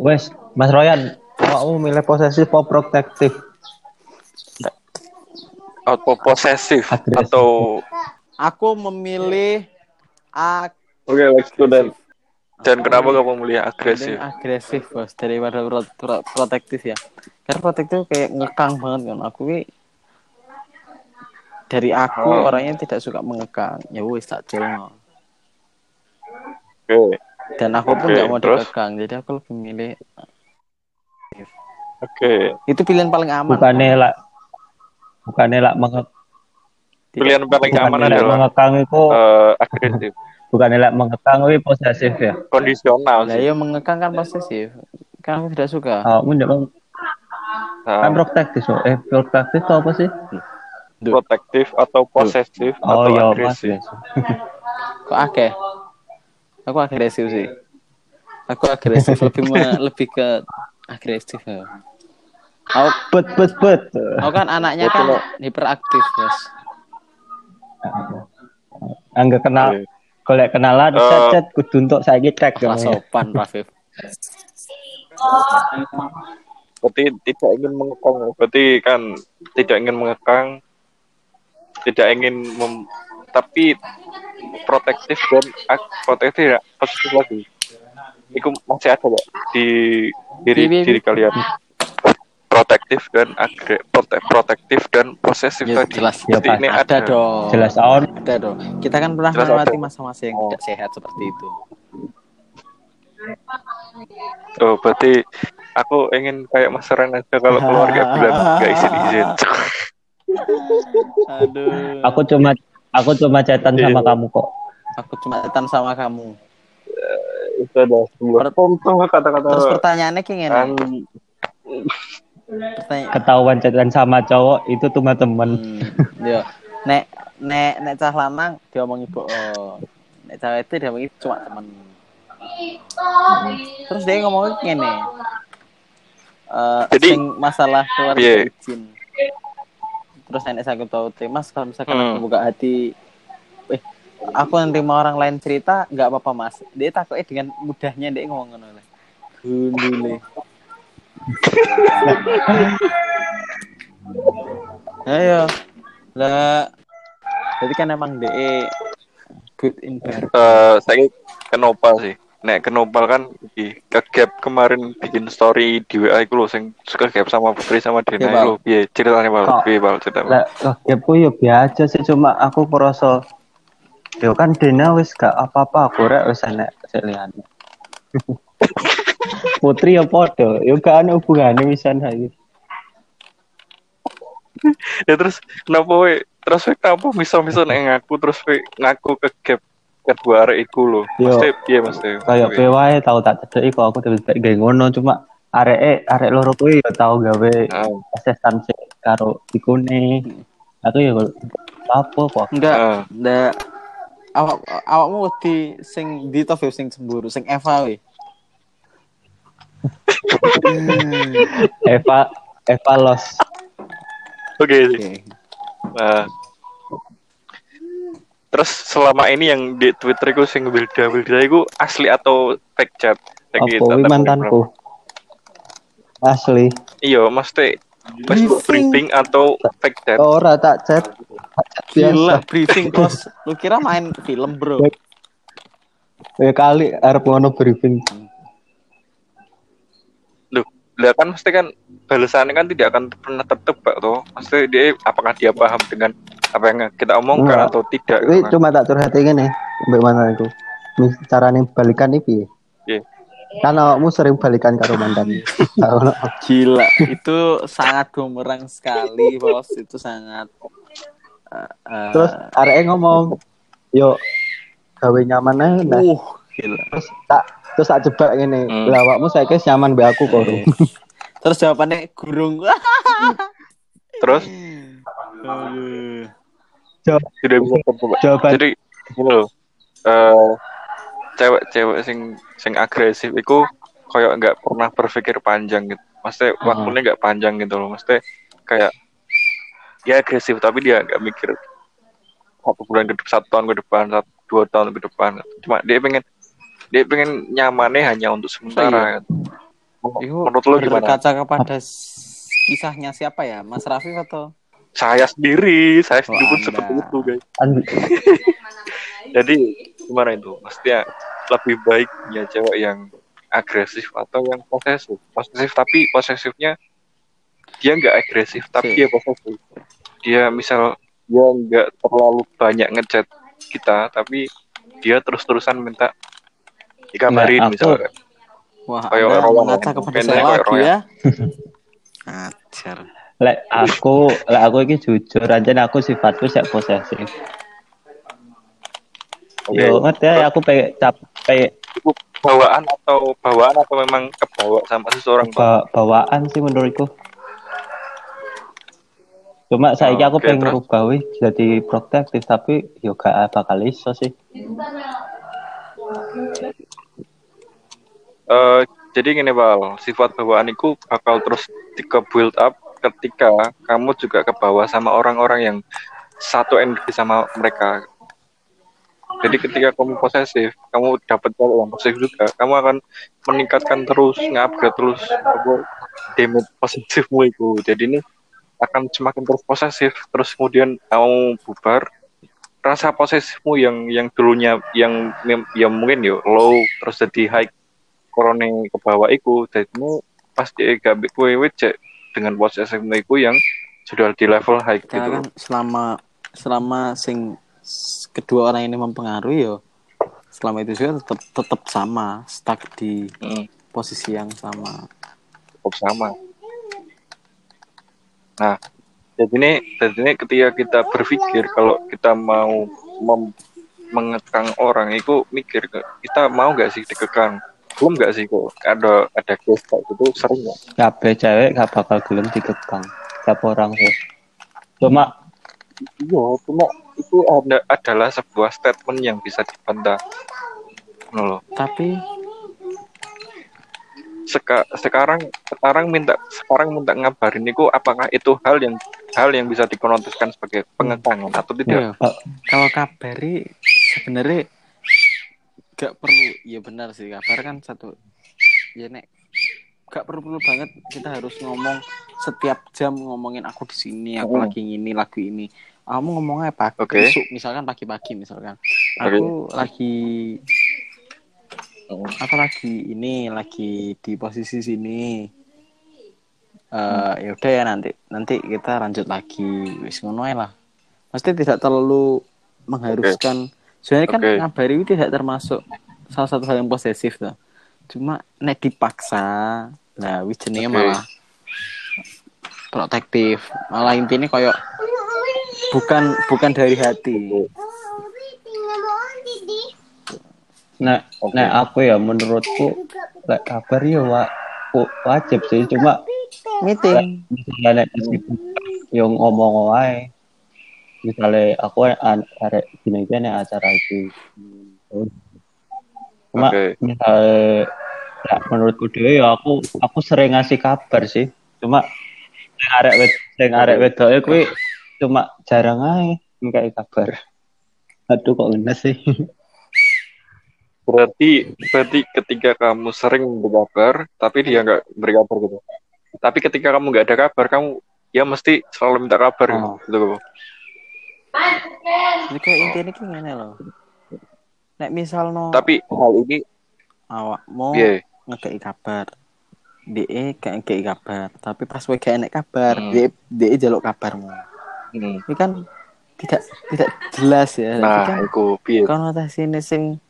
Wes, Mas Royan, kamu milih posesif atau protektif? Atau posesif Agresif. atau Aku memilih ak Oke, let's go then. Dan kenapa kamu milih agresif? Agresif bos daripada pro- pro- protektif ya karena protektif kayak ngekang banget kan aku ini dari aku Oh. orangnya tidak suka mengekang ya wis tak jelno Oke, dan aku pun nggak mau terus? dikekang jadi aku lebih milih oke. itu pilihan paling aman Bukannya lah, bukannya lah menge, Pilihan paling aman bukannya lah adalah mengekang itu, eh, agresif, bukannya lah mengekang itu posesif ya? kondisional lah sih. ya mengekang kan posesif kan aku tidak suka Kamu tidak mau Nah, kan protektif so. Eh, protektif itu apa sih? protektif atau posesif Oh atau iya, agresif. kok akeh aku agresif sih aku agresif lebih me- lebih ke agresif ya. aku Bet, bet, bet. Aku kan anaknya kan hiperaktif, Bos. Angga kenal, Oke. golek kenalan, Eh. chat chat kudu untuk saya cek Kelas sopan, Rafif. Berarti tidak ingin mengekang. Berarti kan tidak ingin mengekang, tidak ingin mem- tapi protektif dan protektif ya positif lagi. Itu masih ada Pak, di diri bi. diri kalian. Protektif dan agre prote- protektif dan posesif Ya, tadi. jelas. Ya, ini Ada ada. dong. Jelas on. Ada dong. Kita kan pernah melewati masa-masa yang Oh. tidak sehat seperti itu. Oh, berarti aku ingin kayak Mas Ren aja kalau keluarga bilang nggak izin-izin. Aduh. Aku cuma aku cuma Iya. sama kamu kok. Aku cuma datang sama kamu. Itu ada sebuah contoh kata-kata Terus pertanyaannya kayak gini. An- Pertanya- Ketahuan chatan sama cowok itu cuma temen. Hmm, yo. Nek nek nek cah lanang diomongi bohong. Nek cewek itu diomongi cuma temen. Terus dia ngomongnya gini. Eh, Jadi- sing masalah keluarga Piye? izin. Terus nenek saya tahu Mas kalau misalkan Hmm. aku buka hati eh aku nerima orang lain cerita nggak apa-apa Mas. Dia takutnya dengan mudahnya dia ngomong ngono. le. Gundule. Ayo. Lah jadi kan emang DE good in bar. eh saya kenopal sih. Nek kenopal kan iki kegap kemarin bikin story di WA iku lho sing suka gap sama Putri sama Dena iku lho. Piye ceritanya Bal? Piye Bal cerita? Lah, lah gapku ya biasa sih cuma aku merasa Yo kan Dena wis gak apa-apa aku rek wis enek seliyane. Putri ya podo, yo gak ana hubungane wisan iki. Ya terus kenapa we terus we kenapa misal-misal nek ngaku terus we ngaku ke gap kedua arek iku lho. Yo. Mesti piye mesti? Kayak Piye? pe wae tau tak cedeki kok aku terus gawe ngono cuma arek arek loro kuwi yo tau gawe Ah, asesan sih karo ikune. Aku ya apa kok. Enggak, ah. enggak. Awak awakmu wedi sing di top sing cemburu, sing Eva we. Eva Eva los. Oke. Oke. Nah, terus selama ini yang di Twitter itu sing Wilda Wilda itu asli atau fake chat? Kayak gitu, mantanku. Asli. Iya, mesti Facebook briefing atau fake chat? Ora tak chat. Gila, briefing bos. Lu kira main film, Bro? Ya kali arep ngono briefing. Loh, lah kan mesti kan balasannya kan tidak akan pernah tertebak toh. Mesti dia apakah dia paham dengan apa yang kita omongkan Enggak. atau tidak? kan. cuma tak curhat ngene. Mbak mana itu? Mis carane balikan iki piye? Piye? Kan awakmu sering balikan karo mantan. Tahu Gila, itu sangat bumerang sekali, bos. Itu sangat. Eh, eh, Terus areke ngomong, "Yo gawe nyaman ae." Nah, uh, gila. terus tak terus tak jebak ngene. Hmm. Lah awakmu saiki nyaman mbek aku kok. Eh, Terus jawabannya gurung. Terus Aduh. tidak bisa. Jawaban Jadi gini loh, eh, cewek-cewek sing sing agresif itu kayak nggak pernah berpikir panjang gitu. Maksudnya Hmm. waktunya nggak panjang gitu loh. Maksudnya kayak ya agresif tapi dia nggak mikir satu bulan ke depan, satu tahun ke depan, satu dua tahun ke depan. Cuma dia pengen dia pengen nyamannya hanya untuk sementara. gitu. Itu menurut lo gimana? berkaca kepada kisahnya siapa ya? Mas Rafif atau? Saya sendiri, saya Oh, sendiri pun Anda. seperti itu guys. Jadi gimana itu? Maksudnya lebih baik ya cewek yang agresif atau yang posesif? Posesif tapi posesifnya dia nggak agresif tapi dia posesif. Dia misal dia nggak terlalu banyak ngechat kita tapi dia terus-terusan minta dikabarin Nah, aku- misalnya. Wah, Kayak Anda Royan. mengaca kepada saya kayak lagi ya. Ajar. lek aku lek aku iki jujur aja aku sifatku sek posesif. Oke. Yo ngerti ya aku pengen capek bawaan atau bawaan atau memang kebawa sama seseorang ba- bawaan sih menurutku. Cuma saya Oh, aku oke, pengen terus? ngerubah wih, jadi protektif tapi yo gak bakal iso sih. Eh, jadi gini Bal, sifat bawaan itu bakal terus di build up ketika kamu juga ke bawah sama orang-orang yang satu energi sama mereka. Jadi ketika kamu posesif, kamu dapat cewek yang posesif juga, kamu akan meningkatkan terus, ngupgrade terus apa damage posesifmu itu. Jadi ini akan semakin terus posesif, terus kemudian kamu bubar, rasa posesifmu yang yang dulunya yang yang mungkin yo low terus jadi high korone ke bawah iku dadimu pasti gak kowe cek dengan posesifmu iku yang sudah di level high gitu. kan selama selama sing kedua orang ini mempengaruhi yo selama itu juga tetap tetap sama stuck di Hmm, posisi yang sama cukup sama. Nah, jadi ini, jadi ini ketika kita berpikir kalau kita mau mem- mengekang orang itu mikir kita mau nggak sih dikekang belum nggak sih kok ada ada case kayak gitu sering ya Kabeh cewek gak bakal gelem dikekang. Siapa orang sih. Cuma iya cuma itu ada adalah sebuah statement yang bisa dibantah Ngono loh. tapi Seka, sekarang sekarang minta sekarang minta ngabarin itu apakah itu hal yang hal yang bisa dikonotiskan sebagai pengekangan atau tidak? ya, Oh. kalau kabari sebenarnya gak perlu ya benar sih kabar kan satu ya nek gak perlu perlu banget kita harus ngomong setiap jam ngomongin aku di sini aku Hmm. lagi ini lagu ini kamu ngomongnya pagi Oke. besok misalkan pagi-pagi misalkan aku lagi Hmm. Apa lagi ini lagi di posisi sini. Eh ya udah ya nanti nanti kita lanjut lagi. Wis ngono lah. Pasti tidak terlalu mengharuskan. Sebenarnya kan Oke. ngabari itu tidak termasuk salah satu hal yang posesif tuh. Cuma nek dipaksa nah wis jenenge Oke. malah protektif. Malah intinya koyok bukan bukan dari hati nek Oke. nek aku ya menurutku lek kabar ya wa, wa- wajib sih. Cuma meeting misalnya nek disebut yang ngomong wae misalnya aku arek gini gini acara itu. Cuma Oke. misalnya ya, menurutku dewe ya aku aku sering ngasih kabar sih. Cuma sing arek wed sing arek wedoke kuwi cuma jarang ae ngkai kabar. Aduh kok ngenes sih Berarti berarti ketika kamu sering memberi kabar tapi dia nggak beri kabar gitu. Tapi ketika kamu nggak ada kabar kamu ya mesti selalu minta kabar Oh. gitu. gitu. jadi kayak intinya kayak gini loh nek misal no Tapi hal ini awak mau ya ngekei kabar DE gak ngekei kabar tapi pas gue gak enek kabar Hmm. DE DE jaluk kabarmu hmm. ini kan tidak tidak jelas ya nah kan iku piye? konotasi ini sing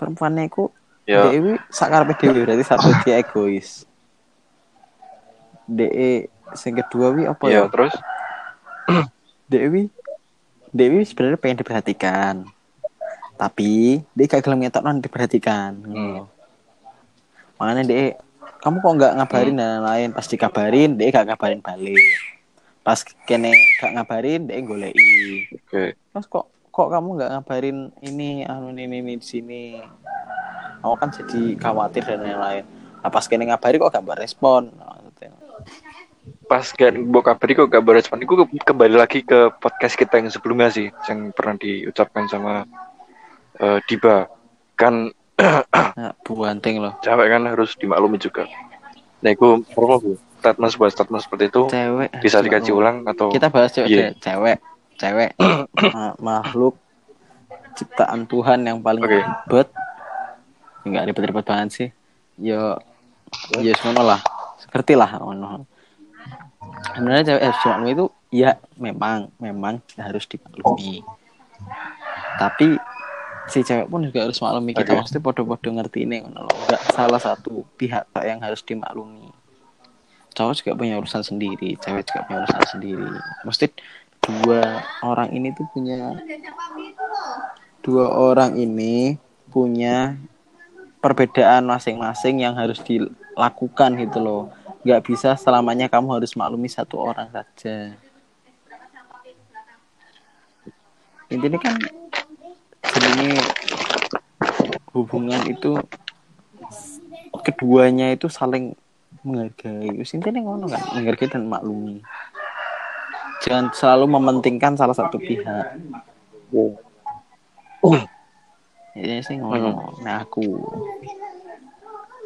perempuan iku. Ya. DE sakarepe dhewe berarti satu dia egois. DE sing kedua wi apa Ya ya? terus? DE wi DE wi sebenarnya pengen diperhatikan. Tapi dia gak gelem ngetokno diperhatikan. Hmm. makanya DE kamu kok nggak ngabarin dan lain-lain pas dikabarin DE gak ngabarin balik. Pas kene gak ngabarin DE goleki oke. Mas kok kok kamu nggak ngabarin ini anu ini ini di sini aku kan jadi khawatir dan lain-lain nah, pas kene ngabari kok gak berespon Nah. Pas gak mau kabar kok gak berespon. Iku ke- kembali lagi ke podcast kita yang sebelumnya sih yang pernah diucapkan sama eh, Diba. Kan nah, buanting loh cewek kan harus dimaklumi juga. Nah, itu promo Bu. Statement sebuah statement seperti itu cewek bisa dikaji ulang atau kita bahas cewek deh. cewek cewek ma- makhluk ciptaan Tuhan yang paling Oke. ribet. Nggak ribet-ribet banget sih. Yo ya semono lah. Seperti lah ngono. Sebenarnya cewek harus dimaklumi itu ya memang memang harus dimaklumi. Tapi si cewek pun juga harus maklumi. Kita Oke. pasti podo-podo ngerti ini nggak salah satu pihak yang harus dimaklumi. Cowok juga punya urusan sendiri cewek juga punya urusan sendiri. Mesti dua orang ini tuh punya dua orang ini punya perbedaan masing-masing yang harus dilakukan gitu loh. Nggak bisa selamanya kamu harus maklumi satu orang saja. Intinya kan ini hubungan itu keduanya itu saling menghargai. Intinya ngono kan menghargai dan maklumi jangan selalu mementingkan salah satu pihak Oh. ini sih ngono nah aku